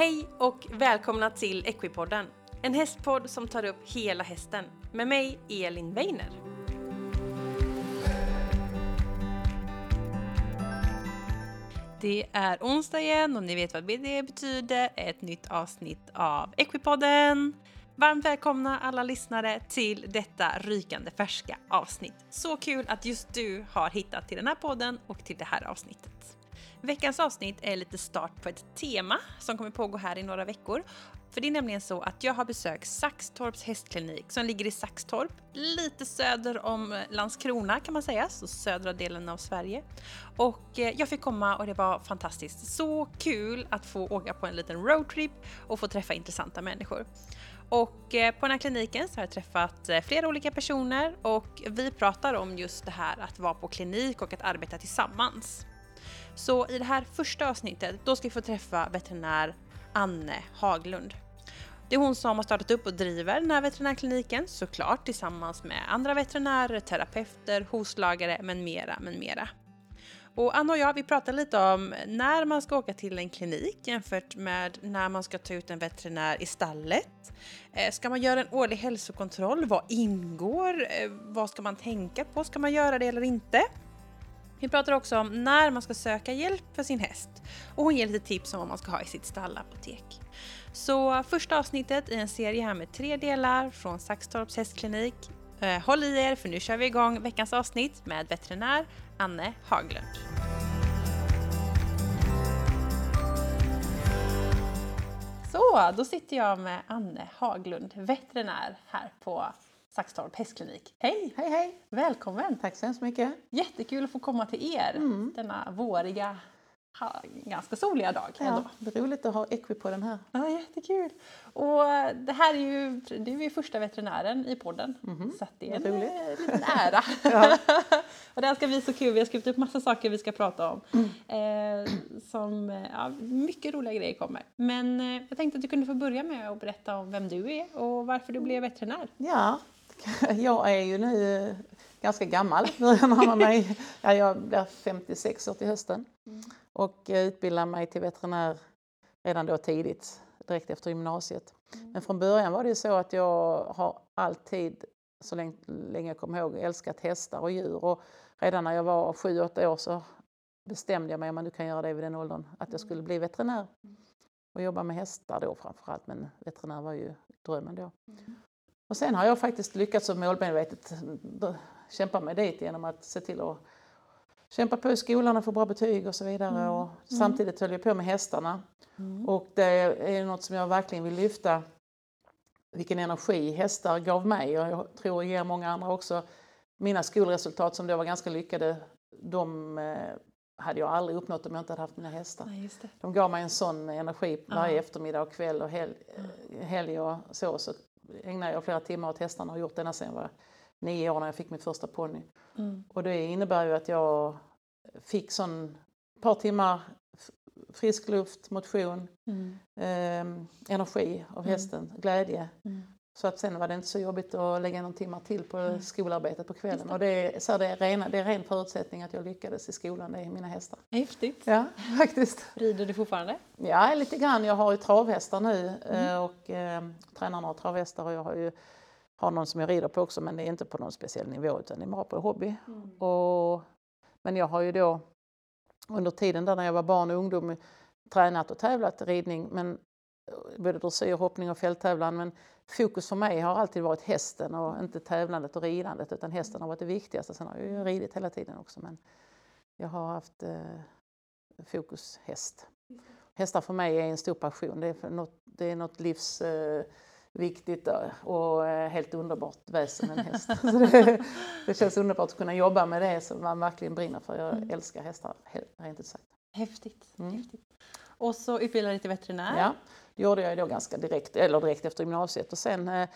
Hej och välkomna till Equipodden. En hästpodd som tar upp hela hästen. Med mig, Elin Weiner. Det är onsdag igen och ni vet vad det betyder. Ett nytt avsnitt av Equipodden. Varmt välkomna alla lyssnare till detta rykande färska avsnitt. Så kul att just du har hittat till den här podden och till det här avsnittet. Veckans avsnitt är lite start på ett tema som kommer pågå här i några veckor. För det är nämligen så att jag har besökt Saxtorps hästklinik som ligger i Saxtorp, lite söder om Landskrona kan man säga, så södra delen av Sverige. Och eh, jag fick komma och det var fantastiskt. Så kul att få åka på en liten roadtrip och få träffa intressanta människor. Och eh, på den här kliniken så har jag träffat eh, flera olika personer och vi pratar om just det här att vara på klinik och att arbeta tillsammans. Så i det här första avsnittet, då ska vi få träffa veterinär Anne Haglund. Det är hon som har startat upp och driver den här veterinärkliniken, såklart tillsammans med andra veterinärer, terapeuter, hovslagare med mera, men mera. Och Anna och jag, vi pratar lite om när man ska åka till en klinik jämfört med när man ska ta ut en veterinär i stallet. Eh, ska man göra en årlig hälsokontroll? Vad ingår? Eh, vad ska man tänka på? Ska man göra det eller inte? Vi pratar också om när man ska söka hjälp för sin häst och hon ger lite tips om vad man ska ha i sitt stallapotek. Så första avsnittet i en serie här med tre delar från Saxtorps hästklinik. Eh, håll i er för nu kör vi igång veckans avsnitt med veterinär Anne Haglund. Så, då sitter jag med Anne Haglund, veterinär här på Saxtorp hästklinik. Hej! Hej hej! Välkommen! Tack så hemskt mycket. Jättekul att få komma till er Mm. denna våriga, ganska soliga dag ändå. Ja, det är roligt att ha Equi på den här. Ja, jättekul! Och det här är ju, det är ju första veterinären i podden. Så att det är en roligt. eh, liten ära. Och det här ska bli så kul, vi har skrivit upp massa saker vi ska prata om. Mm. Eh, som, eh, ja, mycket roliga grejer kommer. Men eh, jag tänkte att du kunde få börja med att berätta om vem du är och varför du blev veterinär. ja, jag är ju nu ganska gammal. Börjar närma mig. Ja, jag blir 56 år till hösten och eh, utbildar mig till veterinär redan då tidigt, direkt efter gymnasiet. Men från början var det så att jag har alltid, så länge, länge jag kommer ihåg, älskat hästar och djur. Och redan när jag var 7-8 år så bestämde jag mig, om man nu kan göra det vid den åldern, att jag skulle bli veterinär. Och jobba med hästar då framförallt, men veterinär var ju drömmen då. Och sen har jag faktiskt lyckats så målmedvetet kämpa mig dit genom att se till att kämpa på i skolan och få bra betyg och så vidare. Och samtidigt höll jag på med hästarna. Och det är något som jag verkligen vill lyfta. Vilken energi hästar gav mig och jag tror ger många andra också. Mina skolresultat som då var ganska lyckade, de eh, hade jag aldrig uppnått om jag inte hade haft mina hästar. Nej. De gav mig en sån energi varje Ja. eftermiddag och kväll och helg, eh, helg och så. Så ägnade jag flera timmar åt hästarna och har gjort det sedan jag var nio år när jag fick min första ponny. Mm. Och det innebär ju att jag fick sån par timmar frisk luft, motion, Mm. eh, energi av hästen, glädje. Mm. Så att sen var det inte så jobbigt att lägga någon timmar till på Mm. skolarbetet på kvällen. Det. Och det är, så det, är rena, det är ren förutsättning att jag lyckades i skolan, det är mina hästar. Häftigt. Ja, faktiskt. Rider du fortfarande? Ja, lite grann. Jag har ju travhästar nu Mm. eh, och eh, tränar några travhästar och jag har ju har någon som jag rider på också men det är inte på någon speciell nivå utan det är bara på hobby. Och, men jag har ju då under tiden där när jag var barn och ungdom tränat och tävlat ridning men både dressyr, hoppning och fälttävlan men fokus för mig har alltid varit hästen och inte tävlandet och ridandet utan hästen har varit det viktigaste. Sen har jag ju ridit hela tiden också men jag har haft eh, fokus häst. Hästar för mig är en stor passion. Det är, något, det är något livs eh, viktigt eh, och eh, helt underbart väsen, en häst. Det, det känns underbart att kunna jobba med det som man verkligen brinner för. Jag älskar hästar, rent ut sagt. Häftigt. Mm. Häftigt. Och så utbildade dig till veterinär. Ja, gjorde jag då ganska direkt, eller direkt efter gymnasiet. Och sen eh,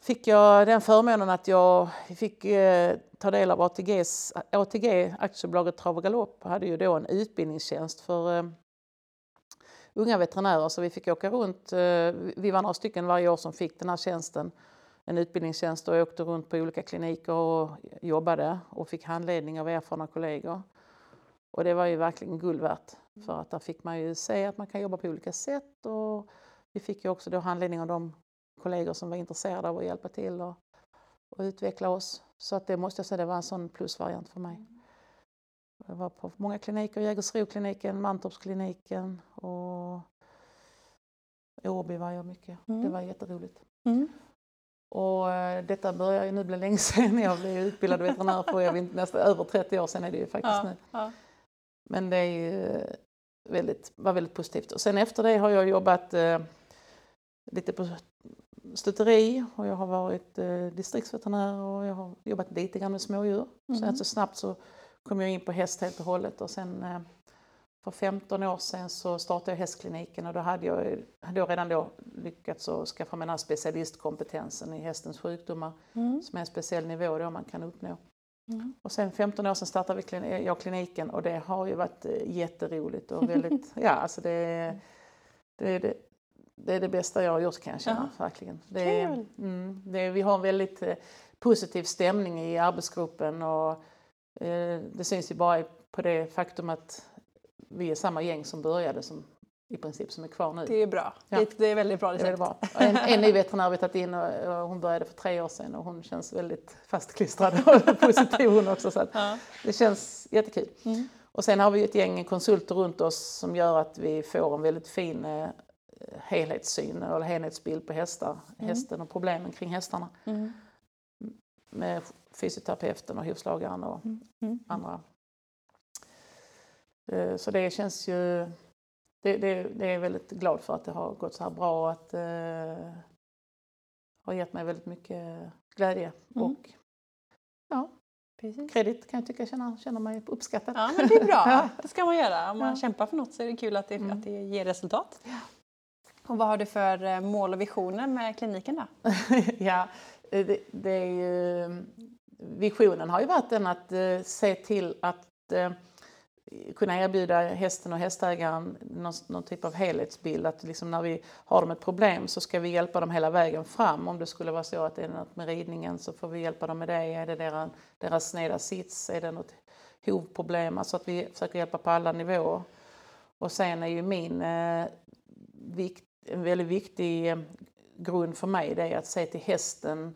fick jag den förmånen att jag fick eh, ta del av ATGs, ATG, aktiebolaget Trav och Galopp, hade ju då en utbildningstjänst för eh, unga veterinärer så vi fick åka runt. eh, Vi var några stycken varje år som fick den här tjänsten, en utbildningstjänst och jag åkte runt på olika kliniker och jobbade och fick handledning av erfarna kollegor. Och det var ju verkligen guld värt. För att där fick man ju se att man kan jobba på olika sätt och vi fick ju också då handledning av de kollegor som var intresserade av att hjälpa till och, och utveckla oss. Så att det måste jag säga, det var en sån plusvariant för mig. Jag var på många kliniker, Jägersrokliniken, Mantorpskliniken och Åby var jag mycket. Mm. Det var jätteroligt. Mm. Och eh, detta börjar ju nu bli länge sedan jag blev utbildad veterinär för jag vet nästan över 30 år sedan är det ju faktiskt Ja, nu. ja. Men det är ju väldigt, var väldigt positivt. Och sen efter det har jag jobbat eh, lite på stuteri och jag har varit eh, distriktsveterinär och jag har jobbat lite grann med smådjur. Mhm. Sen så snabbt så kom jag in på häst helt och hållet och sen eh, för 15 år sedan så startade jag hästkliniken och då hade jag hade jag redan då lyckats att skaffa mig den här specialistkompetensen i hästens sjukdomar Mm. som är en speciell nivå då man kan uppnå. Mm. Och sen 15 år sedan startade vi klin- jag kliniken och det har ju varit eh, jätteroligt och väldigt, ja alltså det, är- det, är det, det är det bästa jag har gjort kan jag känna, verkligen. Det, är- mm, det, är- vi har en väldigt eh, positiv stämning i arbetsgruppen och eh, det syns ju bara på det faktum att vi är samma gäng som började som i princip som är kvar nu. Det är bra. Ja. Det, är väldigt bra Det är väldigt recept. bra. En, en ny veterinär har vi tagit in och, och hon började för tre år sedan och hon känns väldigt fastklistrad och positiv hon också. Så Ja. det känns jättekul. Mm. Och sen har vi ett gäng konsulter runt oss som gör att vi får en väldigt fin eh, helhetssyn eller helhetsbild på hästar, hästen och problemen kring hästarna. Mm. Med fysioterapeuten och hovslagaren och Mm. andra. Eh, Så det känns ju... Det, det, det är jag väldigt glad för att det har gått så här bra och att det har gett mig väldigt mycket glädje Mm. och ja, Precis. kredit kan jag tycka, känna, känna mig uppskattad. Ja, men det är bra. Ja. Det ska man göra. Om man Ja. kämpar för något så är det kul att det, Mm. att det ger resultat. Och vad har du för eh, mål och visioner med kliniken då? ja, eh, det, det är ju, visionen har ju varit den att eh, se till att eh, kunna erbjuda hästen och hästägaren någon, någon typ av helhetsbild. Att liksom när vi har dem ett problem så ska vi hjälpa dem hela vägen fram. Om det skulle vara så att det är något med ridningen så får vi hjälpa dem med det. Är det deras, deras sneda sits? Är det något hovproblem? Alltså att vi försöker hjälpa på alla nivåer. Och sen är ju min eh, vikt, en väldigt viktig eh, grund för mig det är att se till hästen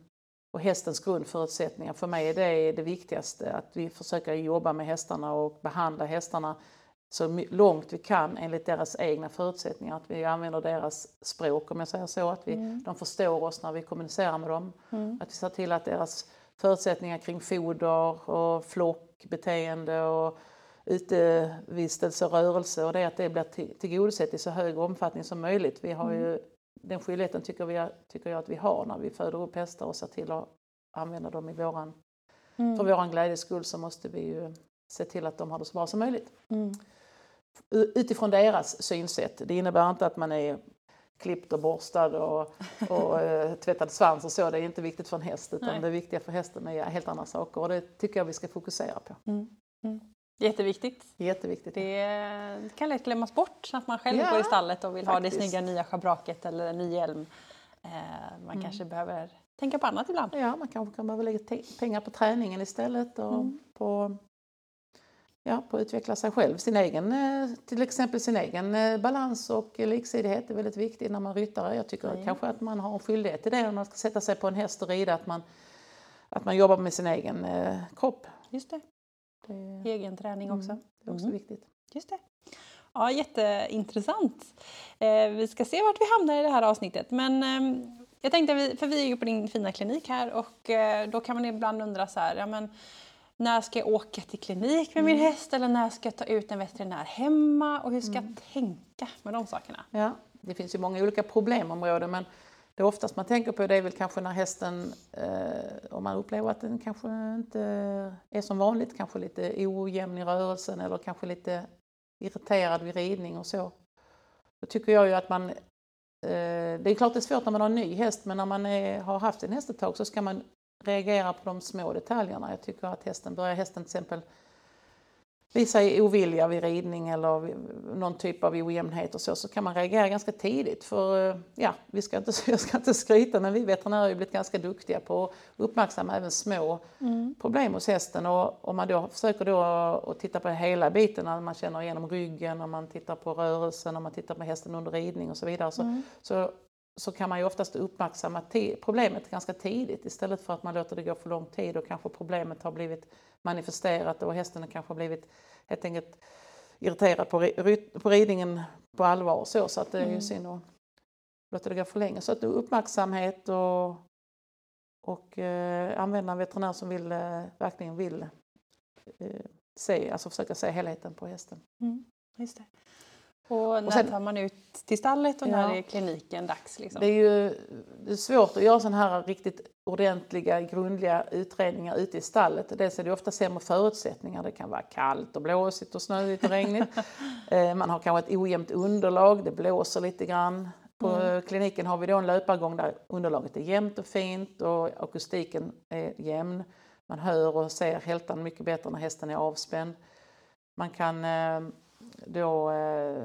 och hästens grundförutsättningar. För mig är det det viktigaste, att vi försöker jobba med hästarna och behandla hästarna så långt vi kan enligt deras egna förutsättningar. Att vi använder deras språk, om jag säger så, att vi, de förstår oss när vi kommunicerar med dem. Att vi ser till att deras förutsättningar kring foder och flockbeteende och utevistelse och rörelse och det att det blir till- tillgodosett i så hög omfattning som möjligt. Vi har ju, den skyldigheten tycker, vi, tycker jag att vi har när vi föder upp hästar och ser till att använda dem i våran, Mm. för våran glädjes skull så måste vi ju se till att de har det så bra som möjligt. Mm. Utifrån deras synsätt. Det innebär inte att man är klippt och borstad och, och eh, tvättad svans och så. Det är inte viktigt för en häst utan Nej. det viktiga för hästen är helt andra saker och det tycker jag vi ska fokusera på. Mm. Mm. Jätteviktigt. Jätteviktigt. Det kan lätt glömmas bort att man själv Ja, går i stallet och vill ha det faktiskt. snygga nya schabraket eller en ny hjälm. Eh, man Mm. kanske behöver tänka på annat ibland. Ja, man kanske kan behöva lägga pengar på träningen istället och Mm. på, ja, på att utveckla sig själv. Sin egen, eh, till exempel sin egen eh, balans och liksidighet är väldigt viktigt när man ryttare. Jag tycker Ja. kanske att man har en skyldighet till det när man ska sätta sig på en häst och rida, att man, att man jobbar med sin egen kropp. Just det. Det, Egen träning Mm. också. det är också Mm. viktigt. Just det. Ja, jätteintressant. Eh, vi ska se vart vi hamnar i det här avsnittet. Men ehm, jag tänkte, vi, för vi är ju på din fina klinik här och eh, då kan man ibland undra så här, ja men när ska jag åka till klinik med min Mm. häst eller när ska jag ta ut en veterinär hemma och hur ska Mm. jag tänka med de sakerna? Ja, det finns ju många olika problemområden men det oftast man tänker på det är väl kanske när hästen, eh, om man upplever att den kanske inte är som vanligt, kanske lite ojämn i rörelsen eller kanske lite irriterad vid ridning och så. Då tycker jag ju att man, eh, det är klart det är svårt när man har en ny häst men när man är, har haft en häst ett tag så ska man reagera på de små detaljerna. Jag tycker att hästen, börjar hästen till exempel visa ovilja vid ridning eller någon typ av ojämnhet och så, så kan man reagera ganska tidigt. För eh, ja, vi ska inte, jag ska inte skryta, men vi veterinärer har ju blivit ganska duktiga på att uppmärksamma även små mm. problem hos hästen. Och om man då försöker då att titta på hela biten, när man känner igenom ryggen, om man tittar på rörelsen, om man tittar på hästen under ridning och så vidare, så, mm. så så kan man ju oftast uppmärksamma problemet ganska tidigt istället för att man låter det gå för lång tid och kanske problemet har blivit manifesterat och hästen kanske har blivit helt enkelt irriterad på, på ridningen på allvar så, så att det är ju mm. synd att låta det gå för länge. Så att uppmärksamhet och, och eh, använda en veterinär som vill, eh, verkligen vill eh, se, alltså försöka se helheten på hästen. Mm, just det. Och när och sen, tar man ut till stallet och ja, när är kliniken dags? Liksom? Det är ju det är svårt att göra sådana här riktigt ordentliga, grundliga utredningar ute i stallet. Dels är det ofta sämre förutsättningar. Det kan vara kallt och blåsigt och snöigt och regnigt. Eh, man har kanske ett ojämnt underlag, det blåser lite grann. På mm. kliniken har vi då en löpargång där underlaget är jämnt och fint och akustiken är jämn. Man hör och ser hältan mycket bättre när hästen är avspänd. Man kan eh, då eh,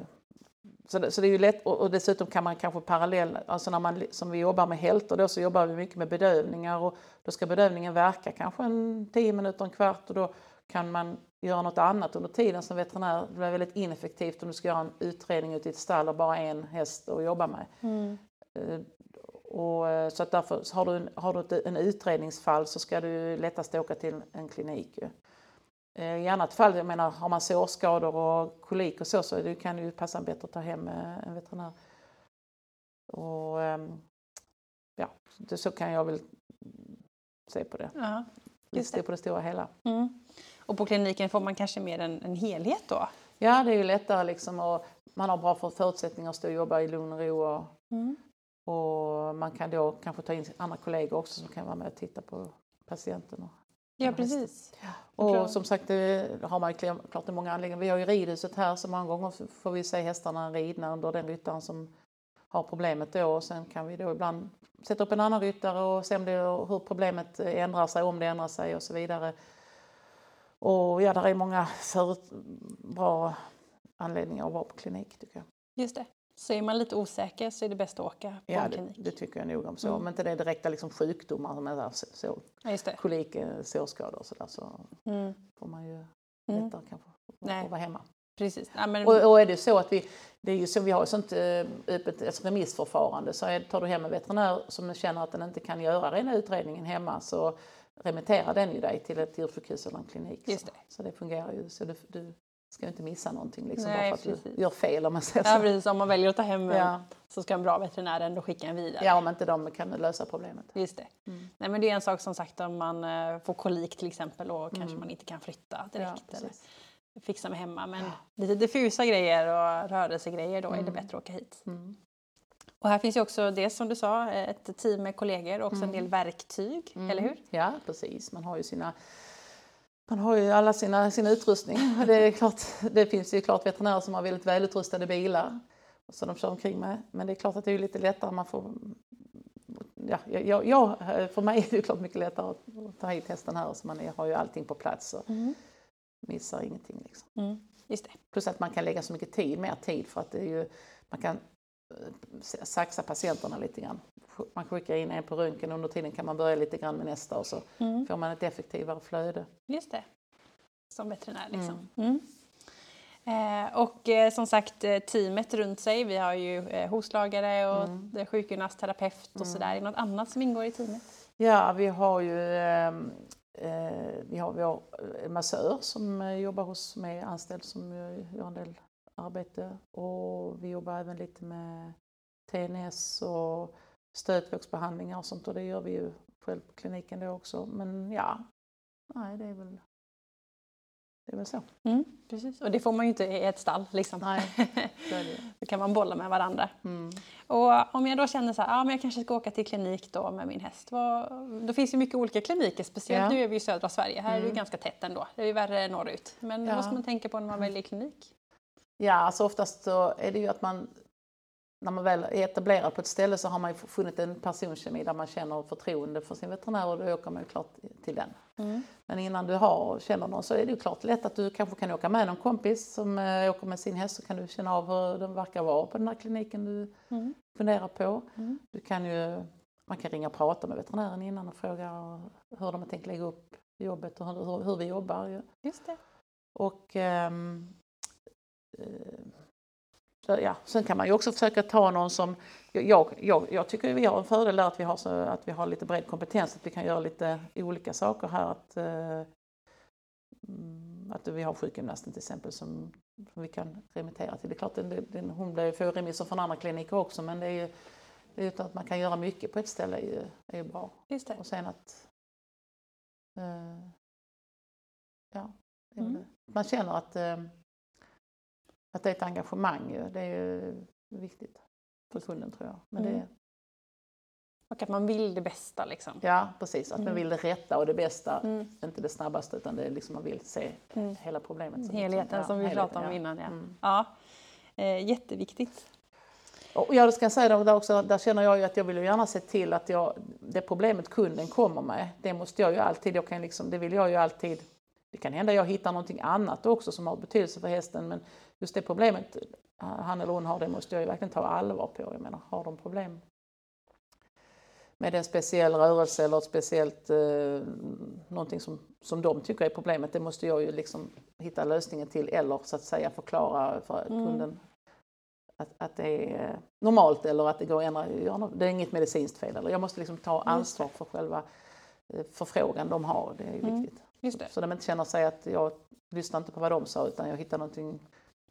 så det, så det är ju lätt och, dessutom kan man kanske parallell, alltså när man som vi jobbar med hältor då så jobbar vi mycket med bedövningar och då ska bedövningen verka kanske en 10 minuter, en kvart och då kan man göra något annat under tiden som veterinär. Det blir väldigt ineffektivt om du ska göra en utredning ute i ett stall och bara en häst att jobba med. Mm. Eh, och, eh, så att därför har du, en, har du en utredningsfall så ska du lättast åka till en klinik. Eh, I annat fall, jag menar, har man sårskador och kolik och så, så det kan ju passa bättre att ta hem eh, en veterinär. Och, ehm, ja, så kan jag väl se på det. Ja, just det. på det stora hela. Mm. Och på kliniken får man kanske mer en, en helhet då? Ja, det är ju lättare liksom och man har bra förutsättningar att stå och jobba i lugn och ro. Och, mm. och man kan då kanske ta in andra kollegor också som kan vara med och titta på patienten. Och Ja, precis. Och som sagt, det har man klart många anläggningar. Vi har ju ridhuset här så många gånger får vi se hästarna ridna under den ryttaren som har problemet då och sen kan vi då ibland sätta upp en annan ryttare och se om det, hur problemet ändrar sig, om det ändrar sig och så vidare. Och ja, där är många förut, bra anledningar att vara på klinik tycker jag. Just det. Så är man lite osäker så är det bäst att åka på ja, en klinik? Det, det tycker jag nog om. Så. Mm. Om inte det är direkta liksom sjukdomar som är så, så, ja, kolik, eh, sårskador och sådär så mm. får man ju mm. lättare kanske att vara hemma. Precis. Ja, men... och, och, är det så att vi, det är ju så, vi har ett sånt eh, öppet ett remissförfarande så är, tar du hem en veterinär som känner att den inte kan göra rena utredningen hemma så remitterar den ju dig till ett djursjukhus eller en klinik. Just det. Så, så det fungerar ju. Så du, du ska inte missa någonting liksom, Nej, bara för att precis. du gör fel om man säger så. Ja, precis. Om man väljer att ta hem ja. så ska en bra veterinär ändå skicka en vidare. Ja, om inte de kan lösa problemet. Just det. Mm. Nej, men det är en sak som sagt om man uh, får kolik till exempel och kanske mm. man inte kan flytta direkt. Ja, eller fixa med hemma. Men lite diffusa grejer och rörelsegrejer då mm. är det mm. bättre att åka hit. Mm. Och här finns ju också det som du sa, ett team med kollegor och också en mm. del verktyg, eller hur? Ja, precis. Man har ju sina man har ju alla sina, sin utrustning. Det, är klart, det finns ju klart veterinärer som har väldigt välutrustade bilar som de kör omkring med. Men det är klart att det är lite lättare. Man får, ja, jag, jag, för mig är det klart mycket lättare att ta hit hästen här så man har ju allting på plats och mm. missar ingenting. Liksom. Mm, just det. Plus att man kan lägga så mycket tid, mer tid för att det är ju, man kan eh, saxa patienterna lite grann. Man skickar in en på röntgen under tiden kan man börja lite grann med nästa och så mm. får man ett effektivare flöde. Just det, som veterinär liksom. Mm. mm. Eh, och eh, som sagt eh, teamet runt sig, vi har ju eh, hovslagare och mm. sjukgymnast, terapeut och mm. sådär. Är det något annat som ingår i teamet? Ja, vi har ju ehm, eh, vi har vår massör som eh, jobbar hos mig anställd som gör en del arbete och vi jobbar även lite med TNS och stötvågsbehandlingar och sånt och det gör vi ju själv på kliniken då också. Men ja, nej det är väl, det är väl så. Mm, precis, och det får man ju inte i ett stall liksom. Nej, då kan man bolla med varandra. Mm. Och om jag då känner så här, ja men jag kanske ska åka till klinik då med min häst. Vad, då finns det mycket olika kliniker, speciellt ja. nu är vi i södra Sverige. Här mm. är det mm. ganska tätt ändå. Det är ju värre norrut. Men ja. vad ska man tänka på när man väljer klinik? Ja, alltså oftast så är det ju att man när man väl är etablerad på ett ställe så har man ju funnit en personkemi där man känner förtroende för sin veterinär och då åker man ju klart till den. Mm. Men innan du har, känner någon så är det ju klart lätt att du kanske kan åka med någon kompis som äh, åker med sin häst så kan du känna av hur den verkar vara på den här kliniken du Mm. funderar på. Mm. Du kan ju, man kan ringa och prata med veterinären innan och fråga hur de har tänkt lägga upp jobbet och hur, hur vi jobbar. Ju. Just det. Och ehm, eh, ja, sen kan man ju också försöka ta någon som, jag, jag, jag tycker vi har en fördel där att vi har, så, att vi har lite bred kompetens, att vi kan göra lite olika saker här. Att, eh, att vi har sjukgymnasten till exempel som, som vi kan remittera till. Det är klart, den, den, hon blir- får remisser från andra kliniker också men det är ju det är att man kan göra mycket på ett ställe är ju, är ju bra. Just det. Och sen att... Eh, ja, Mm. Man känner att, eh, att det är ett engagemang ju. Det är ju viktigt för kunden tror jag. Men Mm. det, Och att man vill det bästa liksom. ja, precis. Att man Mm. vill det rätta och det bästa. Mm. Inte det snabbaste utan det är liksom man vill se Mm. hela problemet. Helheten liksom, som vi pratade om ja. innan. Ja. Mm. Ja. Eh, jätteviktigt. Och jag ska säga där också, där känner jag ju att jag vill ju gärna se till att jag, det problemet kunden kommer med, det måste jag ju alltid, jag kan liksom, det vill jag ju alltid, det kan hända jag hittar någonting annat också som har betydelse för hästen men just det problemet han eller hon har, det måste jag ju verkligen ta allvar på. Jag menar, har de problem med en speciell rörelse eller ett speciellt, eh, någonting som, som de tycker är problemet, det måste jag ju liksom hitta lösningen till eller så att säga förklara för Mm. kunden att, att det är eh, normalt eller att det går att ändra. Det är inget medicinskt fel. Eller jag måste liksom ta ansvar för själva eh, förfrågan de har. Det är ju Mm. viktigt. Just det. Så de inte känner sig att jag lyssnar inte på vad de sa utan jag hittar någonting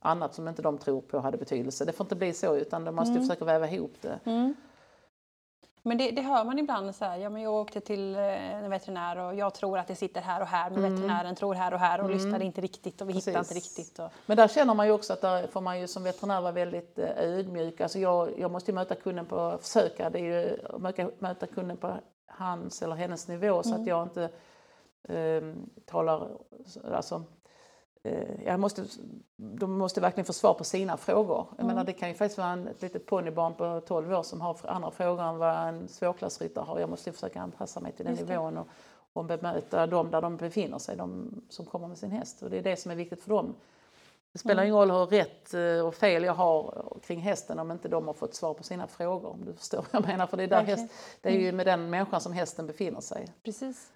annat som inte de tror på hade betydelse. Det får inte bli så utan de måste Mm. försöka väva ihop det. Mm. Men det, det hör man ibland så här, ja men jag åkte till eh, en veterinär och jag tror att det sitter här och här men Mm. veterinären tror här och här och Mm. lyssnar inte riktigt och vi hittar inte Precis. riktigt. Och, Men där känner man ju också att där får man ju som veterinär vara väldigt eh, ödmjuk. Alltså jag, jag måste ju möta kunden på, försöka, det är ju möta, möta kunden på hans eller hennes nivå så Mm. att jag inte eh, talar, alltså eh, jag måste, de måste verkligen få svar på sina frågor. Jag Mm. menar, det kan ju faktiskt vara en, ett litet ponnybarn på 12 år som har andra frågor än vad en svårklassryttare har. Jag måste försöka anpassa mig till den nivån och, och bemöta dem där de befinner sig, de som kommer med sin häst. Och det är det som är viktigt för dem. Det spelar Mm. ingen roll hur rätt eh, och fel jag har kring hästen om inte de har fått svar på sina frågor. Om du förstår vad jag menar. För det är, där Verkligen. häst, det är ju med den människan som hästen befinner sig. precis.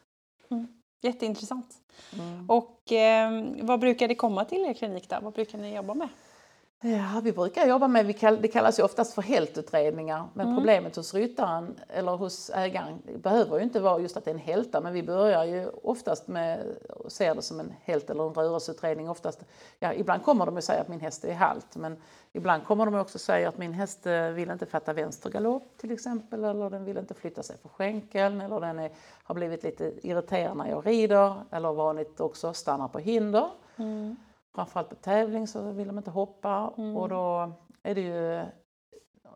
Mm. Jätteintressant. Mm. Och eh, vad brukar det komma till er klinik där? Vad brukar ni jobba med? Ja, vi brukar jobba med, vi kall, det kallas ju oftast för hältutredningar, men Mm. problemet hos ryttaren eller hos ägaren behöver ju inte vara just att det är en hälta, men vi börjar ju oftast med och ser det som en hält eller en rörelseutredning. Oftast, ja, ibland kommer de att säga att min häst är halt, men ibland kommer de också säga att min häst eh, vill inte fatta vänster galopp till exempel, eller den vill inte flytta sig på skänkeln, eller den är, har blivit lite irriterad när jag rider, eller vanligt också stannar på hinder Mm. Framförallt på tävling så vill de inte hoppa Mm. och då är det ju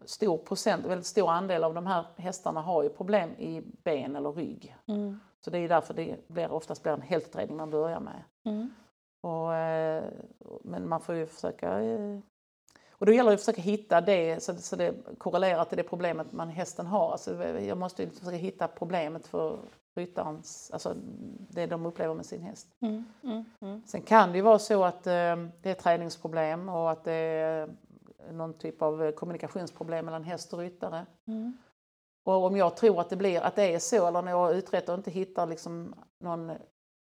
stor procent, väldigt stor andel av de här hästarna har ju problem i ben eller rygg. Mm. Så det är därför det blir, oftast blir en hältutredning man börjar med. Mm. Och, eh, men man får ju försöka eh, och då gäller det att försöka hitta det så, så det korrelerar till det problemet man hästen har. Alltså, jag måste ju försöka hitta problemet för ryttarens, alltså det de upplever med sin häst. Mm. Mm. Mm. Sen kan det ju vara så att eh, det är träningsproblem och att det är någon typ av eh, kommunikationsproblem mellan häst och ryttare. Mm. Och om jag tror att det, blir, att det är så eller när jag utrett och inte hittar liksom någon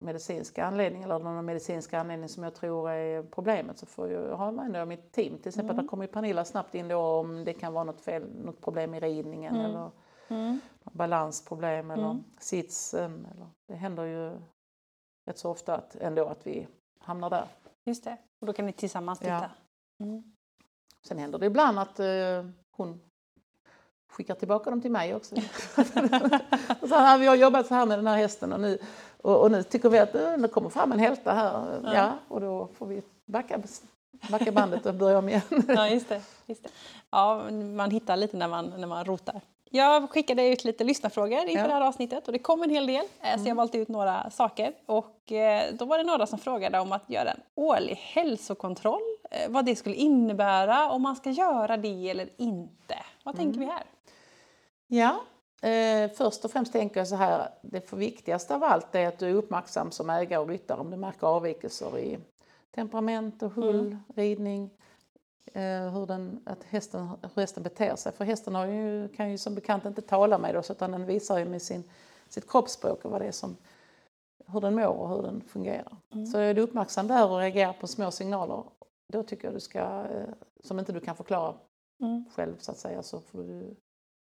medicinsk anledning eller någon medicinsk anledning som jag tror är problemet så får jag ha med ändå mitt team. Till exempel Mm. där kommer ju Pernilla snabbt in då om det kan vara något, fel, något problem i ridningen Mm. eller Mm. balansproblem eller Mm. sitsen. Eller, det händer ju rätt så ofta att, ändå att vi hamnar där. Just det. Och då kan ni tillsammans Ja. titta. Mm. Sen händer det ibland att eh, hon skickar tillbaka dem till mig också. och så här, vi har jobbat så här med den här hästen och nu, och, och nu tycker vi att eh, det kommer fram en hälta här. Ja. Ja. och då får vi backa, backa bandet och börja om igen. Ja, just det. Just det. Ja, man hittar lite när man, när man rotar Jag skickade ut lite lyssnarfrågor inför Ja. det här avsnittet och det kom en hel del. eh, Så Mm. jag valde ut några saker. Och eh, då var det några som frågade om att göra en årlig hälsokontroll. eh, Vad det skulle innebära, om man ska göra det eller inte. Vad tänker Mm. vi här? Ja, eh, först och främst tänker jag så här, det viktigaste av allt är att du är uppmärksam som ägare och ryttare om du märker avvikelser i temperament och hull, Mm. ridning, hur, den, att hästen, hur hästen beter sig. För hästen har ju, kan ju som bekant inte tala med oss utan den visar ju med sin, sitt kroppsspråk och vad det är som, hur den mår och hur den fungerar. Mm. Så är du uppmärksam där och reagerar på små signaler, då tycker jag du ska, eh, som inte du kan förklara Mm. själv så att säga så får du,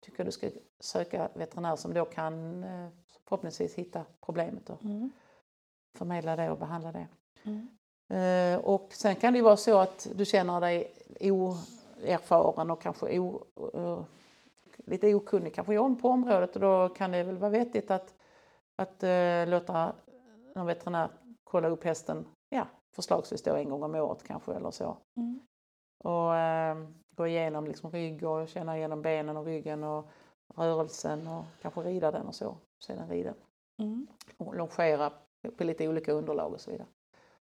tycker jag du ska söka veterinär som då kan eh, förhoppningsvis hitta problemet och Mm. förmedla det och behandla det. Mm. Eh, Och sen kan det vara så att du känner dig oerfaren och kanske o, eh, lite okunnig kanske om på området och då kan det väl vara vettigt att, att eh, låta någon veterinär kolla upp hästen, ja, förslagsvis då en gång om året kanske eller så. Mm. Och gå igenom liksom rygg och känna igenom benen och ryggen och rörelsen och kanske rida den och så. Se den rida. Mm. Och longera på lite olika underlag och så vidare.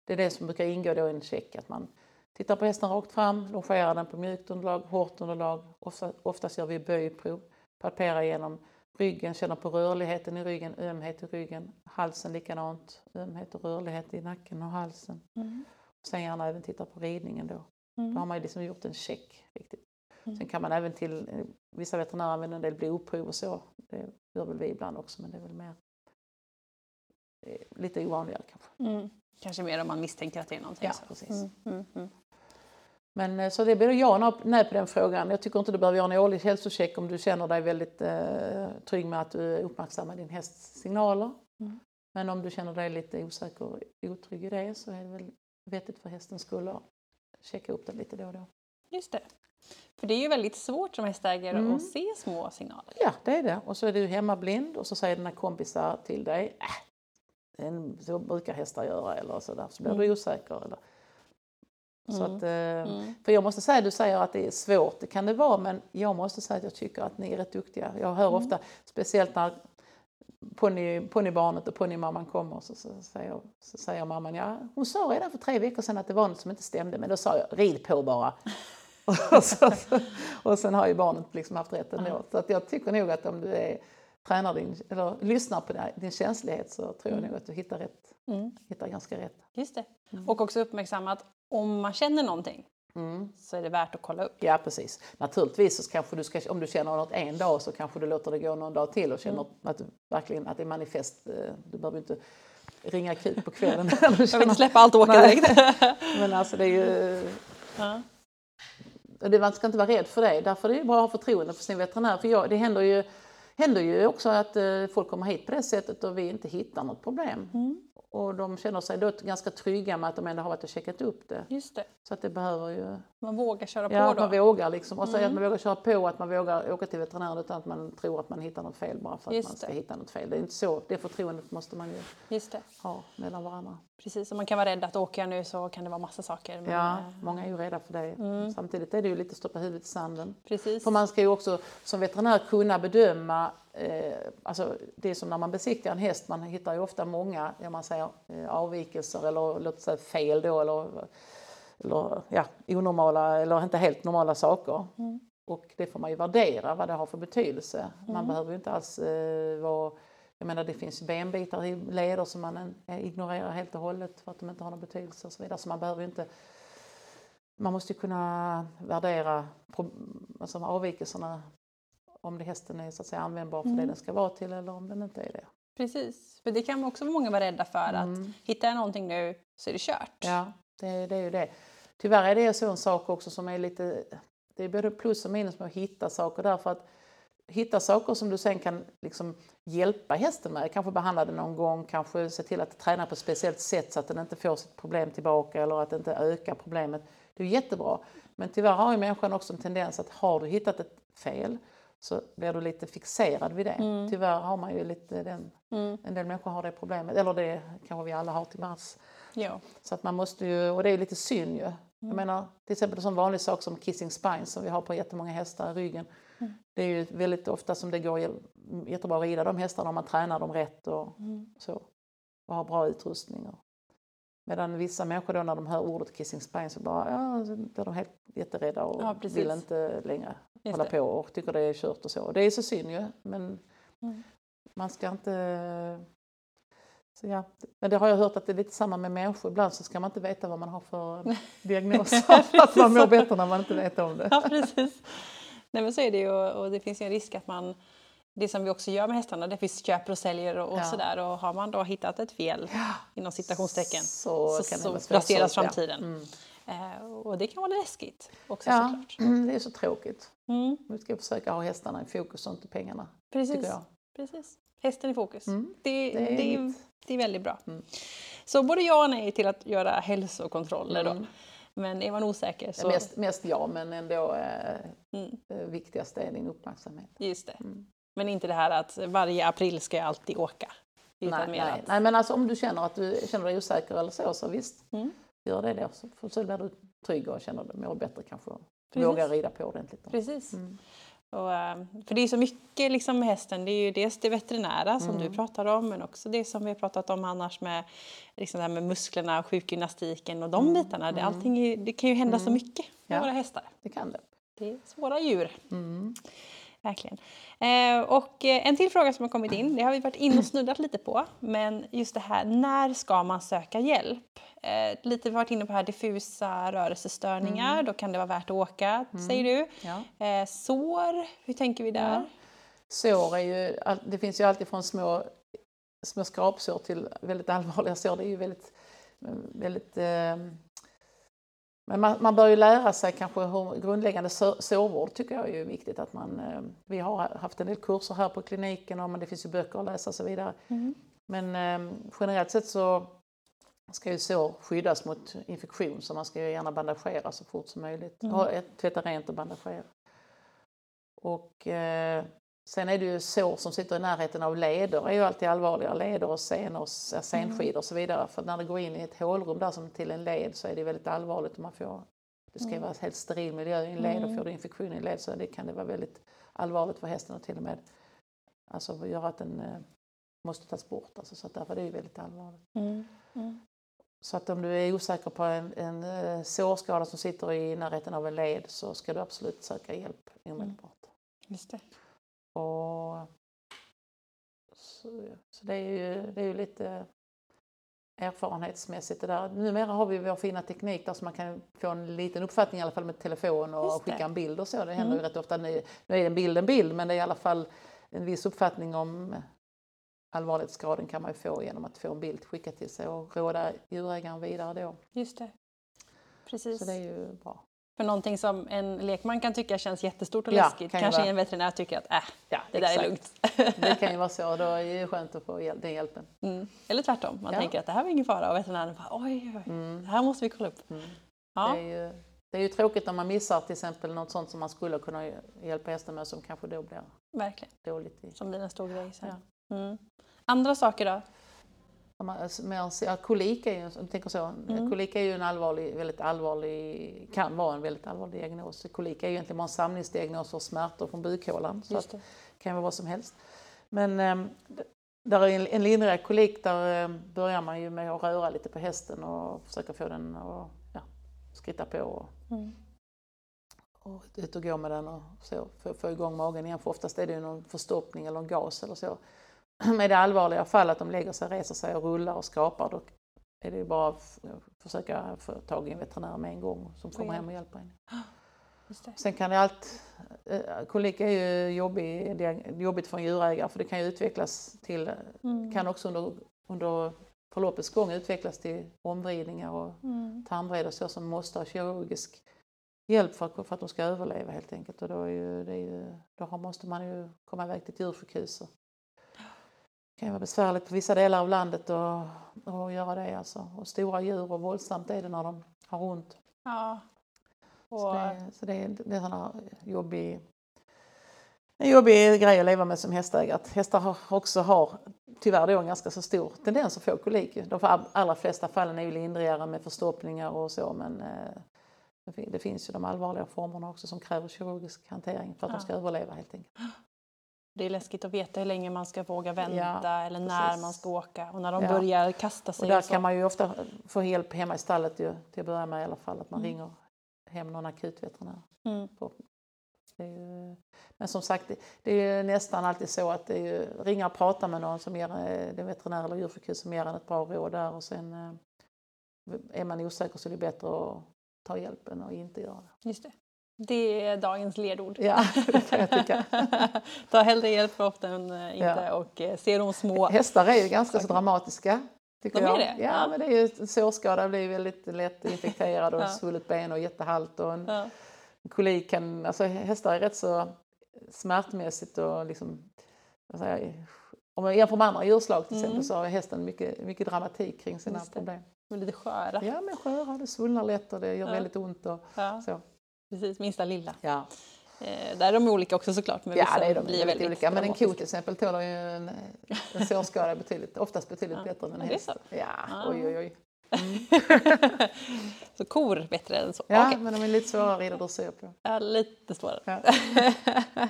Det är det som brukar ingå då i en check, att man tittar på hästen rakt fram, longerar den på mjukt underlag, hårt underlag. Ofta, oftast gör vi böjprov, palperar igenom ryggen, känner på rörligheten i ryggen, ömhet i ryggen, halsen likadant, ömhet och rörlighet i nacken och halsen. Mm. Sen gärna även titta på ridningen då. Då har Mm. man ju liksom gjort en check. Riktigt. Mm. Sen kan man även till, eh, vissa veterinärer använder en del blodprov och så. Det gör väl vi ibland också men det är väl mer lite ovanligare kanske. Mm. Kanske mer om man misstänker att det är någonting. Ja, precis. Mm. Mm. Mm. Men eh, så det blir ja nej på den frågan. Jag tycker inte du behöver göra en årlig hälsocheck om du känner dig väldigt eh, trygg med att du uppmärksammar din hästs signaler. Mm. Men om du känner dig lite osäker och otrygg i det så är det väl vettigt för hästens skull att checka upp den lite då och då. Just det. För det är ju väldigt svårt som hästägare Mm. att se små signaler. Ja, det är det. Och så är du hemmablind och så säger dina kompisar till dig, äh, en- så brukar hästar göra eller så där. Så blir du Mm. osäker. Eller. Så Mm. att, eh, Mm. För jag måste säga, du säger att det är svårt, det kan det vara, men jag måste säga att jag tycker att ni är rätt duktiga. Jag hör Mm. ofta, speciellt när ponny- ponnybarnet och ponnymamman kommer, så, så, säger, så säger mamman, ja hon sa redan för tre veckor sedan att det var något som inte stämde, men då sa jag, rid på bara. och, så, och sen har ju barnet liksom haft rätt ändå. Så att jag tycker nog att om du är, tränar din, eller lyssnar på din, känslighet så tror jag Mm. nog att du hittar, rätt, Mm. hittar ganska rätt. Just det. Mm. Och också uppmärksamma att om man känner någonting Mm. så är det värt att kolla upp. Ja precis. Naturligtvis så kanske du ska, om du känner något en dag så kanske du låter det gå någon dag till och känner Mm. att, du, verkligen, att det är manifest. eh, Du behöver inte ringa akut på kvällen. Jag vill inte släppa allt och åka direkt. Men alltså det är ju, ja. det, man ska inte vara rädd för det. Därför är det bra att ha förtroende för sin veterinär. För jag, det händer ju, händer ju också att eh, folk kommer hit på det sättet och vi inte hittar något problem. Mm. Och de känner sig då ganska trygga med att de ändå har varit och checkat upp det. Just det. Så att det behöver ju Man vågar köra Ja, på att man då. vågar liksom. Och säga Mm. att man vågar köra på, att man vågar åka till veterinären utan att man tror att man hittar något fel bara för att Just man ska det. hitta något fel. Det är inte så. Det förtroendet måste man ju Just det. ha mellan varandra. Precis, om man kan vara rädd att åker jag nu så kan det vara massa saker. Men, Ja, eh, många är ju rädda för det. Mm. Samtidigt är det ju lite stoppa huvudet i sanden. Precis. För man ska ju också som veterinär kunna bedöma, eh, alltså det är som när man besiktar en häst, man hittar ju ofta många, ja, man säger, eh, avvikelser eller låt säga fel då eller, eller ja, onormala eller inte helt normala saker. Mm. Och det får man ju värdera vad det har för betydelse. Man Mm. behöver ju inte alls eh, vara jag menar det finns benbitar i leder som man eh, ignorerar helt och hållet för att de inte har någon betydelse och så vidare. Så man behöver inte man måste kunna värdera alltså avvikelserna om det hästen är så att säga användbar för det Mm. den ska vara till eller om den inte är det. Precis. För det kan också många vara rädda för att Mm. hittar jag någonting nu så är det kört. Ja, det, det är ju det. Tyvärr är det så en sak också som är lite, det är både plus och minus med att hitta saker därför att hitta saker som du sen kan liksom hjälpa hästen med, kanske behandla den någon gång, kanske se till att träna på ett speciellt sätt så att den inte får sitt problem tillbaka eller att det inte ökar problemet. Det är jättebra. Men tyvärr har ju människan också en tendens att har du hittat ett fel så blir du lite fixerad vid det. Mm. Tyvärr har man ju lite den, Mm. en del människor har det problemet, eller det kanske vi alla har till mars. Ja. Så att man måste ju, och det är lite synd ju. Jag Mm. menar, till exempel en sån vanlig sak som kissing spines som vi har på jättemånga hästar i ryggen. Mm. Det är ju väldigt ofta som det går jä- jättebra att rida de hästarna om man tränar dem rätt och Mm. så. Och har bra utrustning. Och. Medan vissa människor då när de hör ordet kissing spine så bara, ja, så blir de helt jätterädda och Ja, vill inte längre Just hålla det. på och tycker det är kört och så. Det är så synd ju, men Mm. man ska inte... Så ja. Men det har jag hört att det är lite samma med människor. Ibland så ska man inte veta vad man har för diagnoser för att man mår bättre när man inte vet om det. Ja, precis. Nej, men så är det ju och och det finns ju en risk att man det som vi också gör med hästarna, det finns köper och säljer och, Ja. sådär och har man då hittat ett fel inom citationstecken Så, så, det så raseras sålt, ja. framtiden. Mm. Eh, och det kan vara läskigt också Ja, såklart. det är så tråkigt. Mm, Vi ska försöka ha hästarna i fokus och inte pengarna, precis. precis. Hästen i fokus. Mm, Det, det det, är mitt. det är väldigt bra. Mm. Så både ja och nej till att göra hälsokontroller då. Mm. Men är man osäker så... Mest, mest ja, men ändå eh, Mm, det viktigaste är din uppmärksamhet. just det. Mm. Men inte det här att varje april ska jag alltid åka. Nej, nej. att... nej, men alltså om du känner att du känner dig osäker eller så, så visst, Mm. gör det då. Så, så blir du trygg och känner dig mår bättre kanske. Precis. Vågar rida på ordentligt. Precis. Mm. Och, eh, för det är så mycket liksom med hästen. Det är ju dels det veterinära som Mm. du pratar om men också det som vi har pratat om annars med, liksom det här med musklerna sjukgymnastiken och de Mm. bitarna. Det, Mm. allting är, det kan ju hända så Mm. mycket med Ja. våra hästar. Det kan det. Det är svåra djur. Mm. Verkligen. Eh, och eh, en till fråga som har kommit in, det har vi varit inne och snuddat lite på, men just det här, när ska man söka hjälp? Eh, lite varit inne på här diffusa rörelsestörningar, då kan det vara värt att åka, säger du. Ja. Eh, sår, hur tänker vi där? Ja. Sår är ju, det finns ju alltid från små, små skrapsår till väldigt allvarliga sår. Det är ju väldigt, väldigt eh, men man, man bör ju lära sig kanske hur grundläggande så- sårvård tycker jag är viktigt att man, eh, vi har haft en del kurser här på kliniken och men det finns ju böcker att läsa och så vidare. Mm. Men eh, generellt sett så ska ju sår skyddas mot infektion så man ska ju gärna bandagera så fort som möjligt. Mm. Ha, tvätta rent och bandagera. Och eh, sen är det ju sår som sitter i närheten av leder är ju alltid allvarliga. Leder och senor, senskidor och så vidare. För när det går in i ett hålrum där som till en led så är det väldigt allvarligt man får det ska ju vara en helt steril miljö i en led och Mm. får du infektion i en led så det kan det vara väldigt allvarligt för hästen och till och med alltså göra att den eh, måste tas bort. Alltså, så att därför är det ju väldigt allvarligt. Mm. Mm. Så att om du är osäker på en, en eh, sårskada som sitter i närheten av en led så ska du absolut söka hjälp omedelbart. Just det. Och, så, så det, är ju, det är ju lite erfarenhetsmässigt det där. Numera har vi vår fina teknik där så man kan få en liten uppfattning i alla fall med telefon och skicka en bild och så. Det händer Mm. ju rätt ofta. Nu, nu är en bild en bild men det är i alla fall en viss uppfattning om allvarlighetsgraden kan man ju få genom att få en bild skickad till sig och råda djurägaren vidare då. Just det. Precis. Så det är ju bra. För någonting som en lekman kan tycka känns jättestort och Ja, läskigt kan kanske vara. en veterinär tycker att äh, Ja, det där är lugnt. Det kan ju vara så. Då är det skönt att få hjäl- den hjälpen. Mm. Eller tvärtom, man Ja. tänker att det här var ingen fara och veterinären bara oj, oj, oj, det här måste vi kolla upp. Mm. Ja, Det, är ju, det är ju tråkigt när man missar till exempel något sånt som man skulle kunna hjälpa hästen med som kanske då blir verkligen. dåligt. I. Som blir en stor grej sen. Mm. Andra saker då? Alltså, mer kolik är ju, tänker så, Mm. kolik är ju en allvarlig, väldigt allvarlig, kan vara en väldigt allvarlig diagnos. Kolik är ju egentligen bara en samlingsdiagnos för smärtor från bukhålan. Så att, det. kan vara vad som helst. Men äm, d- där är en, en lindrigare kolik, där äm, börjar man ju med att röra lite på hästen och försöka få den att ja, skritta på. Och, Mm. och ut och gå med den och så, få, få igång magen igen. För oftast är det ju någon förstoppning eller en gas eller så. Med det allvarliga fall att de lägger sig, reser sig och rullar och skrapar då är det ju bara att försöka få tag i en veterinär med en gång som kommer hem och hjälper en. Sen kan det allt, eh, kolik är ju jobbig, jobbigt för en djurägare för det kan ju utvecklas till, Mm. kan också under, under förloppets gång utvecklas till omvridningar och Mm. tarmvred och så som måste ha kirurgisk hjälp för att, för att de ska överleva helt enkelt. Och då, är ju, det är ju, då måste man ju komma iväg till ett djursjukhus. Och det kan vara besvärligt på vissa delar av landet att att göra det. Alltså. Och stora djur och våldsamt är det när de har ont. Ja. Så Och, det, är- så det, är, det är här jobbig, en jobbig grej att leva med som hästägare. Att hästar har, också har tyvärr då en ganska så stor tendens att få kolik. De allra flesta fallen är ju lindrigare med förstoppningar och så men eh, Det Det finns ju de allvarliga formerna också som kräver kirurgisk hantering för att Ja. de ska överleva helt enkelt. Det är läskigt att veta hur länge man ska våga vänta Ja, eller när precis. man ska åka och när de Ja. börjar kasta Och sig. där och kan man ju ofta få hjälp hemma i stallet ju, till att börja med i alla fall, att man Mm. ringer hem någon akutveterinär. mm. Ju, men som sagt, det, är ju nästan alltid så att det är ju, ringa och prata med någon som ger, eh, det är veterinär eller djursjukhus som ger en ett bra råd där och sen eh, är man osäker så är det bättre att ta hjälpen och inte göra det. Just det. Det är dagens ledord. Ja, det kan jag tycka. Ta hellre hjälp för ofta än eh, inte Ja. och eh, se de små. Hästar är ju ganska så dramatiska. Tycker De är jag. det? Ja, Ja. men det är ju en sårskada blir väldigt lätt infekterad och Ja. svullet ben och jättehalt och en Ja. kolik kan, alltså hästar är rätt så smärtmässigt och liksom, säger om man jämför med andra djurslag till Mm. exempel så har hästen mycket, mycket dramatik kring sina problem. De är lite sköra. Ja men sköra, det svullnar lätt och det gör Ja. väldigt ont och så. Precis, minsta lilla. Ja, Eh, där är de olika också såklart. Men ja det är de blir väldigt olika. Men en ko till exempel tålar ju en, en sårskada betydligt, oftast betydligt Ja. bättre än en häst. Ja, Ah. oj oj oj. så kor bättre än så? Ja, Okej. men de är lite svårare att dressyr på. Ja, lite svårare. Ja.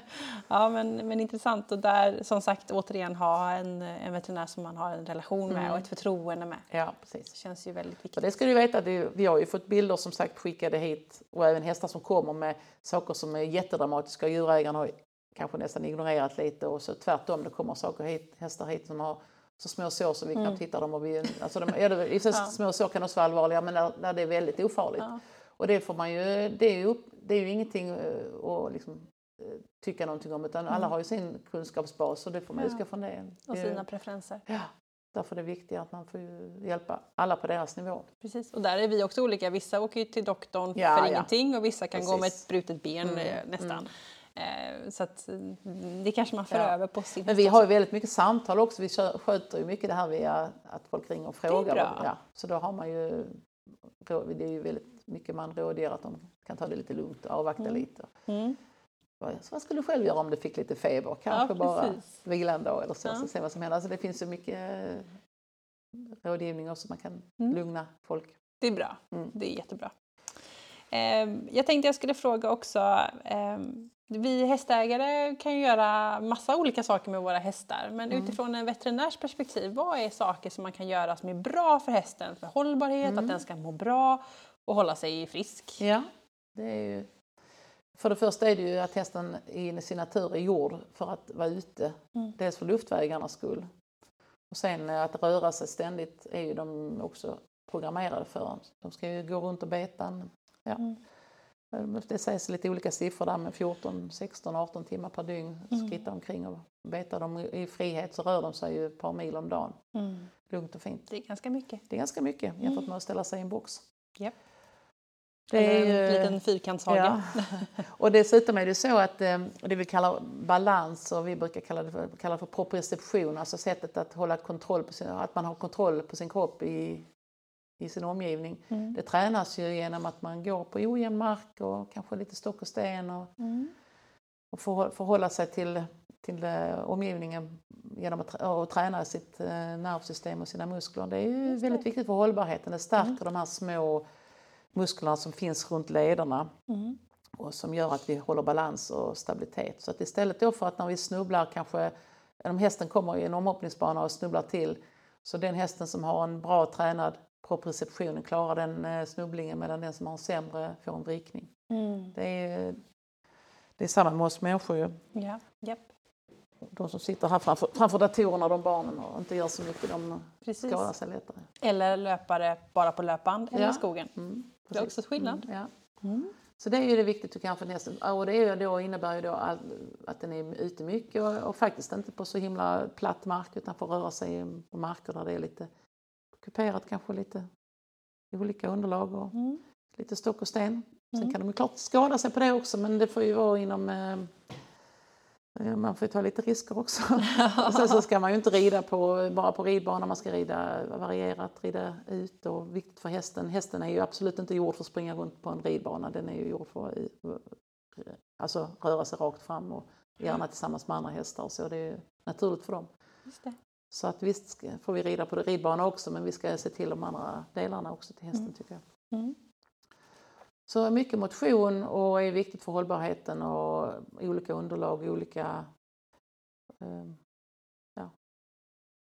ja, men, men intressant. Och där som sagt återigen ha en, en veterinär som man har en relation med Mm. och ett förtroende med. Ja, precis. Det känns ju väldigt Och viktigt. det ska du veta, det vi har ju fått bilder som sagt skickade hit och även hästar som kommer med saker som är jättedramatiska. Djurägaren har kanske nästan ignorerat lite och så tvärtom, det kommer saker hit, hästar hit som har så små sår så vi Mm. knappt hittar dem. Och vi, alltså de, ja, det, Ja. små sår kan också vara allvarliga men där, där det är väldigt ofarligt. Ja. Och det får man ju, det är ju, upp, det är ju ingenting eh, att liksom, eh, tycka någonting om utan alla har ju sin kunskapsbas och det får man Mm. Ja. utgå från det. Och sina preferenser. Ja, därför är det viktigt att man får hjälpa alla på deras nivå. Precis. Och där är vi också olika. Vissa åker ju till doktorn Ja, för ja. ingenting och vissa kan gå med Precis. ett brutet ben Mm, eh, nästan. Eh, så att mm, det kanske man för Ja. över på sin Men vi har ju väldigt mycket samtal också. Vi kö- sköter ju mycket det här via att folk ringer och frågar. bra. Ja, så då har man ju, det är ju väldigt mycket man rådger att de kan ta det lite lugnt och avvakta Mm. lite. Mm. Så vad skulle du själv göra om du fick lite feber? Kanske Ja, bara vila en dag eller så, Ja. så se vad som händer. Alltså det finns så mycket eh, rådgivning också, man kan Mm. lugna folk. Det är bra. Mm. Det är jättebra. Ehm, jag tänkte jag skulle fråga också. ehm, vi hästägare kan ju göra massa olika saker med våra hästar. Men Mm. utifrån en veterinärs perspektiv, vad är saker som man kan göra som är bra för hästen? För hållbarhet, Mm. att den ska må bra och hålla sig frisk. Ja, det är ju... För det första är det ju att hästen i sin natur är gjord för att vara ute. Mm. Dels för luftvägarnas skull. Och sen att röra sig ständigt är ju de också programmerade för. De ska ju gå runt och beta. Ja. Mm. Det sägs lite olika siffror där med 14, 16, 18 timmar per dygn. Mm. Skritta omkring och beta. De i frihet så rör de sig ju ett par mil om dagen. Mm. Lugnt och fint. Det är ganska mycket. Det är ganska mycket jämfört Mm. med att ställa sig i en box. Japp. Det är en ju- liten fyrkantshage. Ja. Och dessutom är det så att eh, det vi kallar balans och vi brukar kalla det för, kalla för proprioception, alltså sättet att hålla kontroll på sin, att man har kontroll på sin kropp i, i sin omgivning. Mm. Det tränas ju genom att man går på ojämn mark och kanske lite stock och sten och, Mm. och förhå- förhålla sig till, till eh, omgivningen genom att och träna sitt eh, nervsystem och sina muskler. Det är ju Just det. väldigt viktigt för hållbarheten. Det stärker Mm. de här små musklerna som finns runt lederna Mm. och som gör att vi håller balans och stabilitet. Så att istället då för att när vi snubblar kanske, om hästen kommer i en omhoppningsbana och snubblar till, så den hästen som har en bra tränad proprioception klarar den eh, snubblingen medan den som har en sämre får en vrikning. Mm. Det är, det är samma med oss människor ju. Ja. Japp. De som sitter här framför, framför datorerna, de barnen, och inte gör så mycket, de Precis. skadar sig lättare. Eller löpare bara på löpband eller Ja. i skogen. Mm, Det är också skillnad. Mm, ja. Mm. Så det är ju det viktigt jag för hästen. Och det är då, innebär ju då all, att den är ute mycket och, och faktiskt inte på så himla platt mark utan får röra sig på marker där det är lite kuperat kanske lite i olika underlag och Mm. lite stock och sten. Sen Mm. kan de klart skada sig på det också men det får ju vara inom eh, eh, man får ju ta lite risker också. och sen så ska man ju inte rida på, bara på ridbana, man ska rida varierat, rida ut och viktigt för hästen. Hästen är ju absolut inte gjord för att springa runt på en ridbana, den är ju gjord för att eh, alltså, röra sig rakt fram och gärna tillsammans med andra hästar så. Det är naturligt för dem. Så att visst får vi rida på ridbana också men vi ska se till de andra delarna också till hästen Mm. tycker jag. Mm. Så mycket motion och är viktigt för hållbarheten och olika underlag, olika... Eh, ja,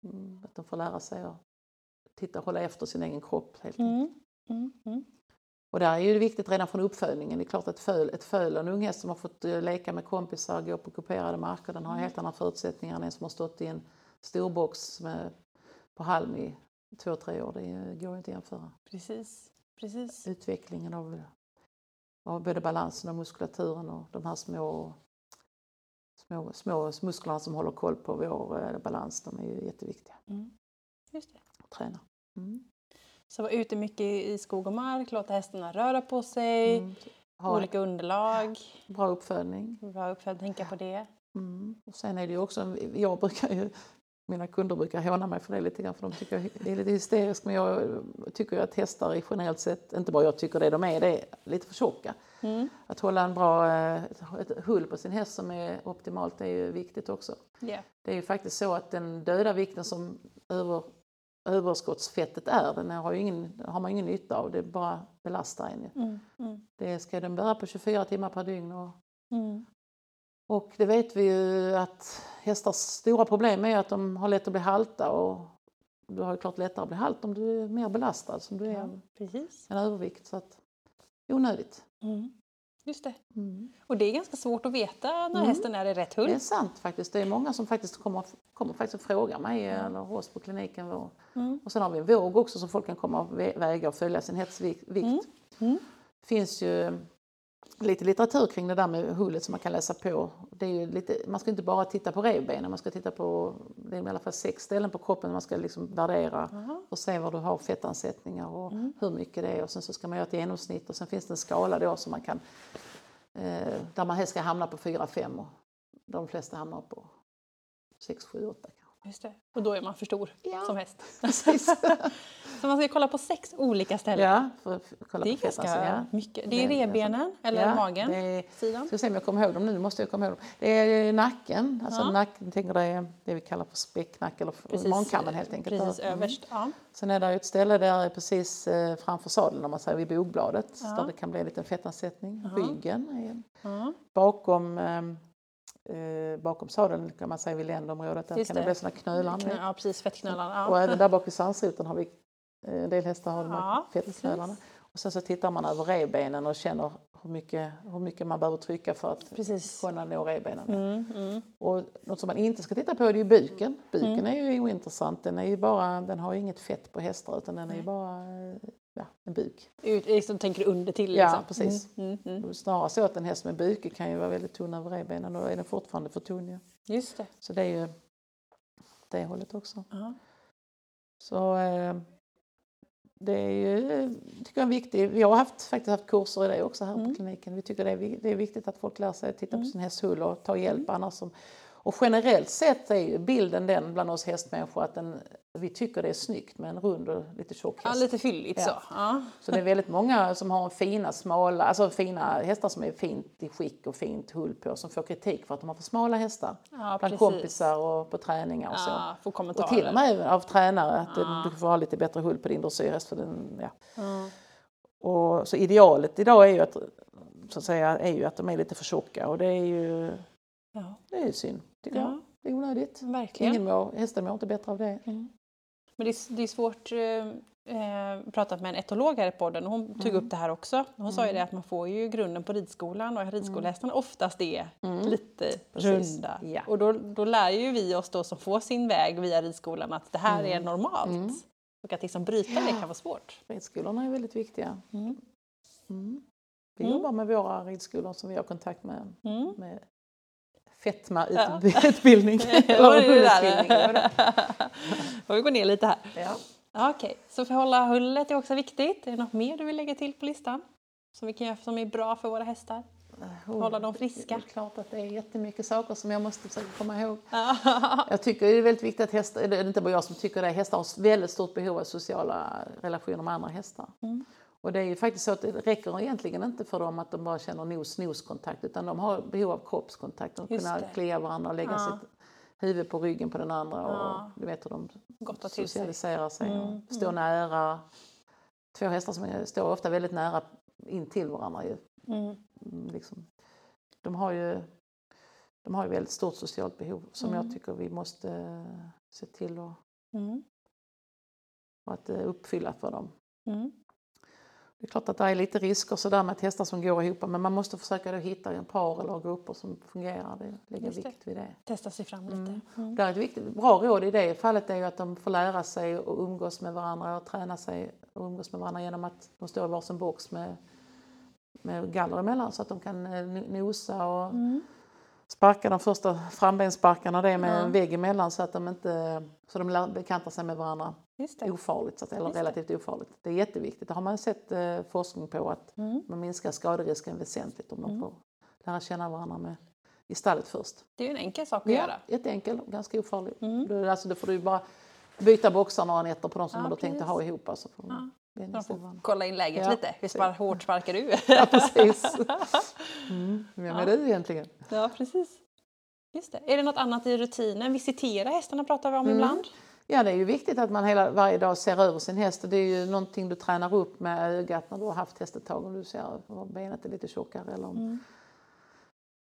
mm, att de får lära sig att titta, hålla efter sin egen kropp helt enkelt. Mm. Mm. Mm. Och där är ju det viktigt redan från uppfödningen. Det är klart att föl, ett föl och en unghäst som har fått eh, leka med kompisar, gå på kuperade marker, den har Mm. helt andra förutsättningar än en som har stått i en stor box med, på i två, tre år. Det går inte att jämföra. Precis. Precis. Utvecklingen av, av både balansen och muskulaturen och de här små, små, små musklerna som håller koll på vår eh, balans, de är ju jätteviktiga Mm. Just det. att träna. Mm. Så vara ute mycket i skog och mark, låta hästarna röra på sig, Mm. Ha olika underlag. bra uppfödning. Bra uppfödd, tänka på det. Mm. Och sen är det ju också, jag brukar ju, mina kunder brukar håna mig för det lite grann för de tycker jag är lite hysterisk men jag tycker att hästar är generellt sett, inte bara jag tycker det, de är, det är lite för tjocka. Mm. Att hålla en bra eh, ett hull på sin häst som är optimalt är ju viktigt också. Ja. Det är ju faktiskt så att den döda vikten som över, överskottsfettet är, den har, ingen, har man ingen nytta av, det bara belastar en. Mm. Mm. Det ska den bära på 24 timmar per dygn och Mm. Och det vet vi ju att hästars stora problem är att de har lätt att bli halta och du har ju klart lättare att bli halt om du är mer belastad som du är Ja, precis. en övervikt. Så att, onödigt. Mm. Just det. Mm. Och det är ganska svårt att veta när Mm. hästen är i rätt Det är sant faktiskt. Det är många som faktiskt kommer, kommer faktiskt och frågar mig eller oss på kliniken. Vår. Mm. Och sen har vi en våg också som folk kan komma och vä- väga och följa sin hästs vikt. Mm. Mm. Finns ju lite litteratur kring det där med hullet som man kan läsa på. Det är ju lite, man ska inte bara titta på revbenen, man ska titta på, det är i alla fall sex ställen på kroppen man ska liksom värdera Aha. och se var du har fettansättningar och Mm. hur mycket det är och sen så ska man göra ett genomsnitt och sen finns det en skala då som man kan, eh, där man helst ska hamna på 4-5 och de flesta hamnar på 6, 7, 8 kanske. Just det. Och då är man för stor Ja. som häst. Så man ska kolla på sex olika ställen. ja, för kolla Det är på ganska Ja. mycket. Det är rebenen eller Ja, magen? Det är, Sidan? ska se om jag kommer ihåg dem nu, måste jag komma ihåg dem. Det är nacken, alltså Ja. nacken, tänker det det vi kallar för späcknack eller Precis, helt enkelt. Precis Mm. överst. Ja. Sen är det ett ställe där är precis eh, framför sadeln om man säger vid bogbladet Ja. där det kan bli en liten fettansättning. Ryggen är bakom, ehm, eh, bakom sadeln kan man säga vid ländområdet. Där Just kan det det. bli sådana knölar. Knö, ja, precis. Fettknölarna. Och Ja. även där bak vid svansroten har vi eh, en del hästar har de här Ja, fettknölarna. Och sen så tittar man över revbenen och känner hur mycket, hur mycket man behöver trycka för att Precis. kunna nå revbenen. Mm, mm. Och något som man inte ska titta på är ju buken. Buken är ju ointressant. Den, är ju bara, den har ju inget fett på hästar utan den är ju bara eh, ja, en buk. Ut, liksom, tänker du under till? Ja, Liksom. precis. Mm, mm, mm. Snarare så att en häst med buke kan ju vara väldigt tunn över revbenen och då är den fortfarande för tunn. ju. Just det. Så det är ju det hållet också. Ja. Så eh, det är ju, eh, tycker jag, är viktigt. Vi har haft, faktiskt haft kurser i det också här Mm. på kliniken. Vi tycker det är, det är viktigt att folk lär sig att titta Mm. på sin hästhull och ta hjälp. Annars som, och generellt sett är ju bilden den bland oss hästmänniskor att den, vi tycker det är snyggt med en rund och lite tjock ja, häst. lite fylligt Ja. så. Ja. Så det är väldigt många som har fina, smala, alltså fina hästar som är fint i skick och fint hull på som får kritik för att de har för smala hästar. Ja, Bland precis. kompisar och på träningar och så. Ja, får Och till och med av tränare att Ja. du får ha lite bättre hull på din dressyrhäst. För den, ja. Ja. och, så idealet idag är ju att, så att, säga, är ju att de är lite för tjocka och det är ju, Ja, det är ju synd. Tycker jag. ja Det är onödigt. verkligen. Ingen mår, hästen mår inte bättre av det. Mm. Men det är, det är svårt, eh, eh, pratat med en etolog här i podden och hon tog Mm. upp det här också. Hon sa ju Mm. det att man får ju grunden på ridskolan och ridskolehästarna oftast är Mm. lite Precis. runda. Ja. Och då, då lär ju vi oss då som får sin väg via ridskolan att det här är Mm. normalt. Mm. Och att liksom bryta det kan vara svårt. Ridskolorna är väldigt viktiga. Mm. Mm. Vi Mm. jobbar med våra ridskolor som vi har kontakt med. Mm. med Ja. Fetmautbildning. Ja, vi gå ner lite här. Ja. Okej, så för att hålla hullet är också viktigt. Är det något mer du vill lägga till på listan? Som vi kan göra som är bra för våra hästar? Hålla dem friska. Det är klart att det är jättemycket saker som jag måste försöka komma ihåg. Ja. Jag tycker det är väldigt viktigt att hästar, det är inte bara jag som tycker det, hästar har väldigt stort behov av sociala relationer med andra hästar. Mm. Och det är ju faktiskt så att det räcker egentligen inte för dem att de bara känner nos-nos-kontakt utan de har behov av kroppskontakt. De Just kunna klia varandra och lägga Ja. sitt huvud på ryggen på den andra Ja. och du vet hur de att sig. socialiserar sig Mm, och står nära. Två hästar som står ofta väldigt nära in till varandra. Ju. Mm. Mm, Liksom. De, har ju, de har ju väldigt stort socialt behov som Mm. jag tycker vi måste eh, se till att, Mm. att eh, uppfylla för dem. Mm. Det är klart att det är lite risker sådär med hästar som går ihop men man måste försöka då hitta en par eller grupper som fungerar. Det, Just det. vikt vid det. Testa sig fram lite. Mm. Mm. Det är ett viktigt, bra råd i det fallet är ju att de får lära sig att umgås med varandra och träna sig och umgås med varandra genom att de står i varsin box med, med galler emellan så att de kan eh, no- nosa och Mm. sparka de första frambensparkarna det med Ja. en vägg emellan så att de inte så de bekantar sig med varandra Just det. ofarligt, så att, eller Just det. relativt ofarligt. Det är jätteviktigt. Det har man sett eh, forskning på att Mm. man minskar skaderisken väsentligt om de Mm. får lära känna varandra med, i stallet först. Det är ju en enkel sak att göra. jätteenkel och ganska ofarlig. Mm. Då, alltså, då får du bara byta boxar några nätter på de som Ja, man då tänkte ha ihop. Alltså, för Ja. De får kolla in läget Ja, lite. Hur spar, hårt sparkar du? Ja, precis. Mm. Vem Ja. är du egentligen? ja, precis. Just det. Är det något annat i rutinen? Visitera hästarna pratar vi om Mm. ibland. Ja, det är ju viktigt att man hela, varje dag ser över sin häst. Och det är ju någonting du tränar upp med ögat när du har haft häst ett tag. Om du ser om benet är lite tjockare eller om, Mm.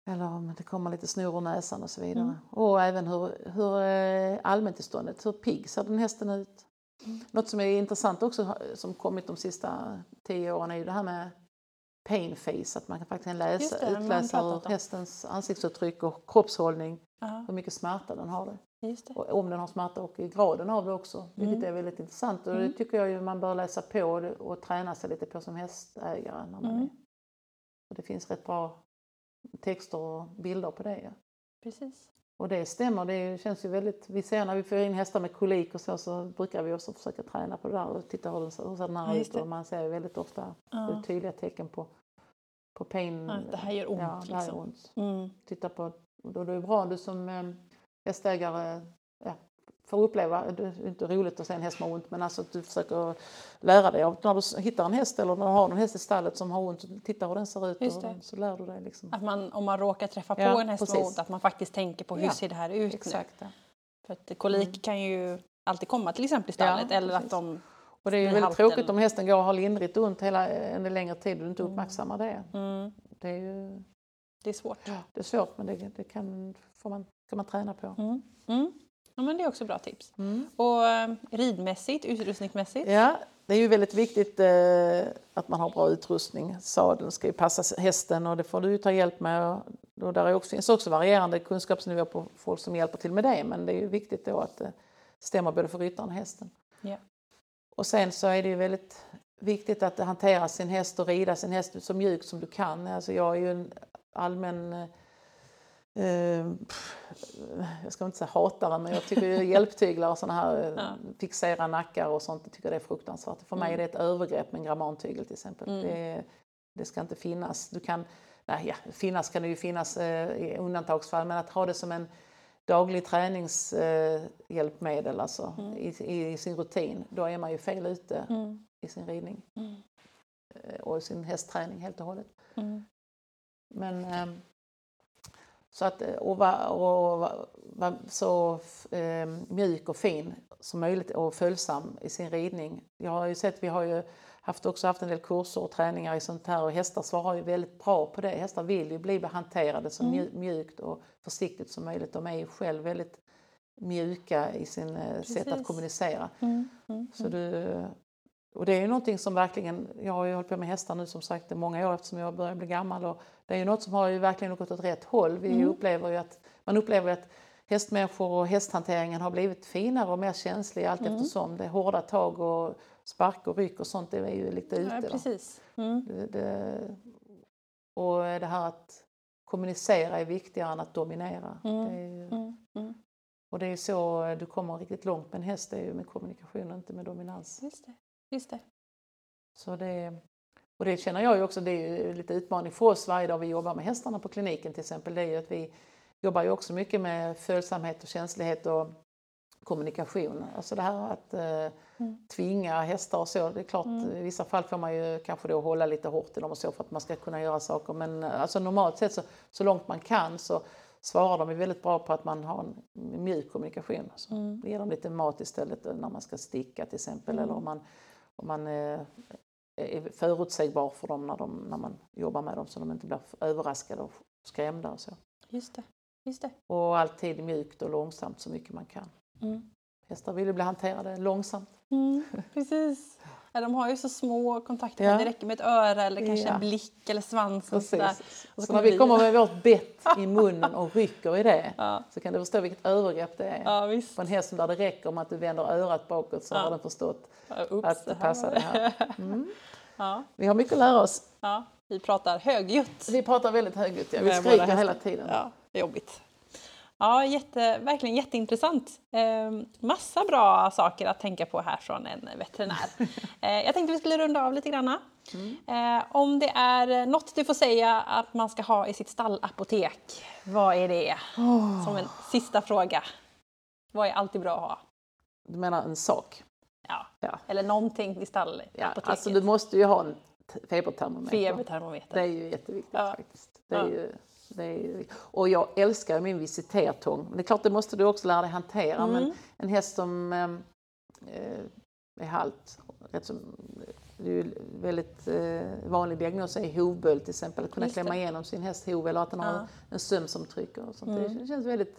eller om det kommer lite snor ur näsan och så vidare. Mm. Och även hur, hur eh, allmäntillståndet, hur pigg ser den hästen ut? Mm. Något som är intressant också som kommit de sista tio åren är ju det här med pain face, att man kan faktiskt läsa, det, utläsa ur hästens ansiktsuttryck och kroppshållning Ja, hur mycket smärta den har. Det. Och om den har smärta och graden av det också, vilket Mm. är väldigt intressant. Och det Mm. tycker jag ju man bör läsa på och, träna sig lite på som hästägare. När man Mm. är. Och det finns rätt bra texter och bilder på det. Ja. Precis. Och det stämmer, det känns ju väldigt, vi ser när vi får in hästar med kolik och så, så brukar vi också försöka träna på det där och titta hur, den, ser- hur ser den här Ja, ut. Och man ser ju väldigt ofta Ja. tydliga tecken på, på pain. Ja, det här gör ont, Ja, det här gör liksom. ont. Mm. Titta på, då är det bra du som eh, hästägare ja, får uppleva, det är inte roligt att se en häst som har ont, men alltså att du försöker lära dig av när du hittar en häst eller när du har en häst i stallet som har ont, titta hur den ser ut och så lär du dig. Liksom. Att man, om man råkar träffa på Ja, en häst med precis. ont, att man faktiskt tänker på hur Ja, ser det här ut nu. Exakt. Ja. För att kolik Mm. kan ju alltid komma till exempel i stallet eller att precis. de... Och det är ju väldigt halten. tråkigt om hästen går och har lindrigt ont hela en längre tid och du inte Mm. uppmärksammar det. Mm, Det är ju det är svårt. det är svårt men det, det kan, får man, kan man träna på. Mm. Mm. Ja, men det är också bra tips. Mm. Och eh, ridmässigt, utrustningsmässigt? Ja, det är ju väldigt viktigt eh, att man har bra utrustning. Sadeln ska ju passa hästen och det får du ju ta hjälp med. Och, där är också, finns också varierande kunskapsnivå på folk som hjälper till med det men det är ju viktigt då att det stämmer både för ryttaren och hästen. Ja. Och sen så är det ju väldigt viktigt att hantera sin häst och rida sin häst så mjukt som du kan. Alltså jag är ju en allmän eh, eh, jag ska inte säga hatare, men jag tycker hjälptyglar och sådana här eh, Ja. fixera nackar och sånt, jag tycker det är fruktansvärt. För mig är Mm. det ett övergrepp med en grammantygel till exempel. Mm. Det, det ska inte finnas. Du kan, nej, ja, finnas kan det ju finnas eh, i undantagsfall, men att ha det som en daglig träningshjälpmedel eh, alltså, Mm. i, i, i sin rutin, då är man ju fel ute Mm. i sin ridning Mm. och sin hästträning helt och hållet. Mm. Men ehm, så att eh, och vara och va, va, så eh, mjuk och fin som möjligt och följsam i sin ridning. Jag har ju sett, vi har ju haft, också haft en del kurser och träningar i sånt här och hästar svarar ju väldigt bra på det. Hästar vill ju bli hanterade så Mm. mju- mjukt och försiktigt som möjligt. De är ju själv väldigt mjuka i sin eh, sätt att Precis. kommunicera. Mm. Mm. Så du, och det är ju någonting som verkligen, jag har ju hållit på med hästar nu som sagt i många år eftersom jag börjar bli gammal och det är ju något som har ju verkligen gått åt rätt håll. Vi Mm. upplever ju att, man upplever att hästmänniskor och hästhanteringen har blivit finare och mer känslig allt Mm. eftersom. Det är hårda tag och spark och ryck och sånt det är ju lite ute. Ja, precis. Mm. Det, det, och det här att kommunicera är viktigare än att dominera. Mm. Det är ju, Mm. Mm. och det är så du kommer riktigt långt med en häst, det är ju med kommunikation och inte med dominans. Just det. Just det. Så det, och det känner jag ju också, det är ju lite utmaning för oss varje dag vi jobbar med hästarna på kliniken till exempel. Det är ju att vi jobbar ju också mycket med följsamhet och känslighet och kommunikation. Alltså det här att eh, Mm. tvinga hästar och så. Det är klart, Mm. i vissa fall får man ju kanske då hålla lite hårt i dem och så för att man ska kunna göra saker. Men eh, alltså normalt sett så, så långt man kan så svarar de väldigt bra på att man har en mjuk kommunikation. Så Mm. Ge dem lite mat istället när man ska sticka till exempel. Mm. Eller om man, om man eh, är förutsägbar för dem när, de när man jobbar med dem så de inte blir överraskade och skrämda och så. Just det. Just det. Och alltid mjukt och långsamt så mycket man kan. Mm. Hästar vill ju bli hanterade långsamt. Mm, precis. Ja, de har ju så små kontakter, Ja. det räcker med ett öra eller kanske Ja. en blick eller svansen. Precis. Och så Så när vi kommer med vårt bett i munnen och rycker i det Ja, så kan du förstå vilket övergrepp det är. ja visst. På en häst där det räcker om att du vänder örat bakåt så har den förstått Ups, att det passar det här. Mm. Vi har mycket att lära oss. vi pratar högljutt. Vi pratar väldigt högljutt, ja. vi Med skriker hela tiden. Ja, jobbigt. Ja, jätte, verkligen jätteintressant. Eh, massa bra saker att tänka på här från en veterinär. Eh, jag tänkte vi skulle runda av lite grann. Mm. Eh, om det är något du får säga att man ska ha i sitt stallapotek, vad är det? Som en sista fråga. Vad är alltid bra att ha? Du menar en sak? Ja. Ja. Eller någonting i stallapoteket. Ja, alltså du måste ju ha en febertermometer. Febertermometer. Det är ju jätteviktigt Ja. faktiskt. Det är Ja. ju, är och jag älskar min visitertång. Det är klart, det måste du också lära dig hantera. Mm. Men en häst som ehm, eh, är halt, som, det är ju väldigt eh, vanlig diagnos är hovböld till exempel. Att kunna Just det. klämma igenom sin häst hov eller att den har Ja. en söm som trycker. Och sånt. Mm. Det känns väldigt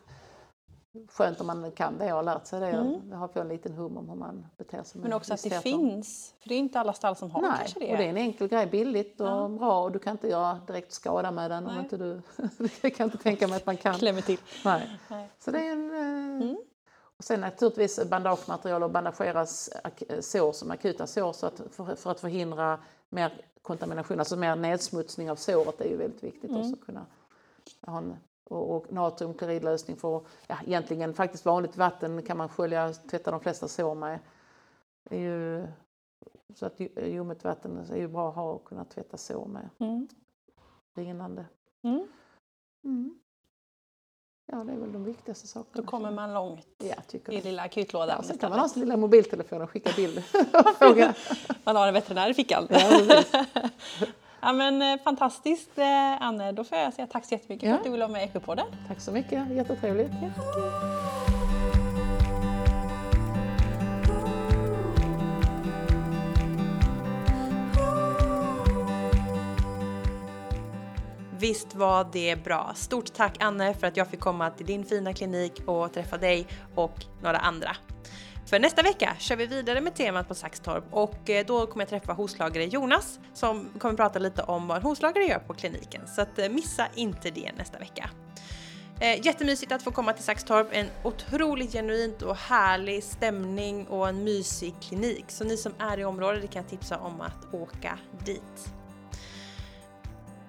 skönt om man kan det och har lärt sig det. Mm. Jag har fått en liten hum om hur man beter sig Men också att det finns. För det är inte alla stall som har Nej, kanske det. och det är en enkel grej, billigt och Ja. bra och du kan inte göra direkt skada med den om inte du... jag kan inte tänka mig att man kan. Klämmer till. Nej. Nej. Så det är en... eh, Mm. Och sen naturligtvis bandagematerial och bandageras sår som akuta sår så att för, för att förhindra mer kontamination, alltså mer nedsmutsning av såret är ju väldigt viktigt Mm. också att kunna ha en och, och natriumkloridlösning för ja, egentligen faktiskt vanligt vatten kan man skölja, tvätta de flesta sår med. Det är ju, så att ju- ljummet vatten är ju bra att ha och kunna tvätta sår med Mm. rinnande. Mm. Mm. Ja, det är väl de viktigaste sakerna. Då kommer man långt Ja, tycker i lilla akutlådan. Ja, sen kan man ha sin lilla mobiltelefon och skicka bild och fråga. Man har en veterinär i fickan. Ja. ja, men, eh, fantastiskt eh, Anne, då får jag säga tack så jättemycket Ja. för att du ville vara med i Ekopodden. Tack så mycket, jättetrevligt. Visst var det bra. Stort tack Anne för att jag fick komma till din fina klinik och träffa dig och några andra. För nästa vecka kör vi vidare med temat på Saxtorp och eh, då kommer jag träffa hovslagare Jonas som kommer prata lite om vad en hovslagare gör på kliniken. Så att eh, missa inte det nästa vecka. Eh, jättemysigt att få komma till Saxtorp, en otroligt genuint och härlig stämning och en mysig klinik. Så ni som är i området kan jag tipsa om att åka dit.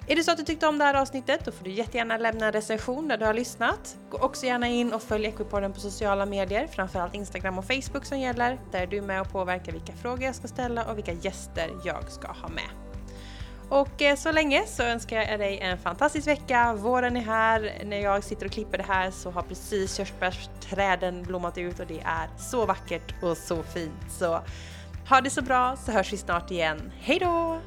Är det så att du tyckte om det här avsnittet då får du jättegärna lämna en recension där du har lyssnat. Gå också gärna in och följ Equipodden på sociala medier, framförallt Instagram och Facebook som gäller, där du är med och påverkar vilka frågor jag ska ställa och vilka gäster jag ska ha med. Och eh, så länge så önskar jag dig en fantastisk vecka. Våren är här. När jag sitter och klipper det här så har precis körsbärsträden blommat ut och det är så vackert och så fint. Så ha det så bra så hörs vi snart igen. Hej då!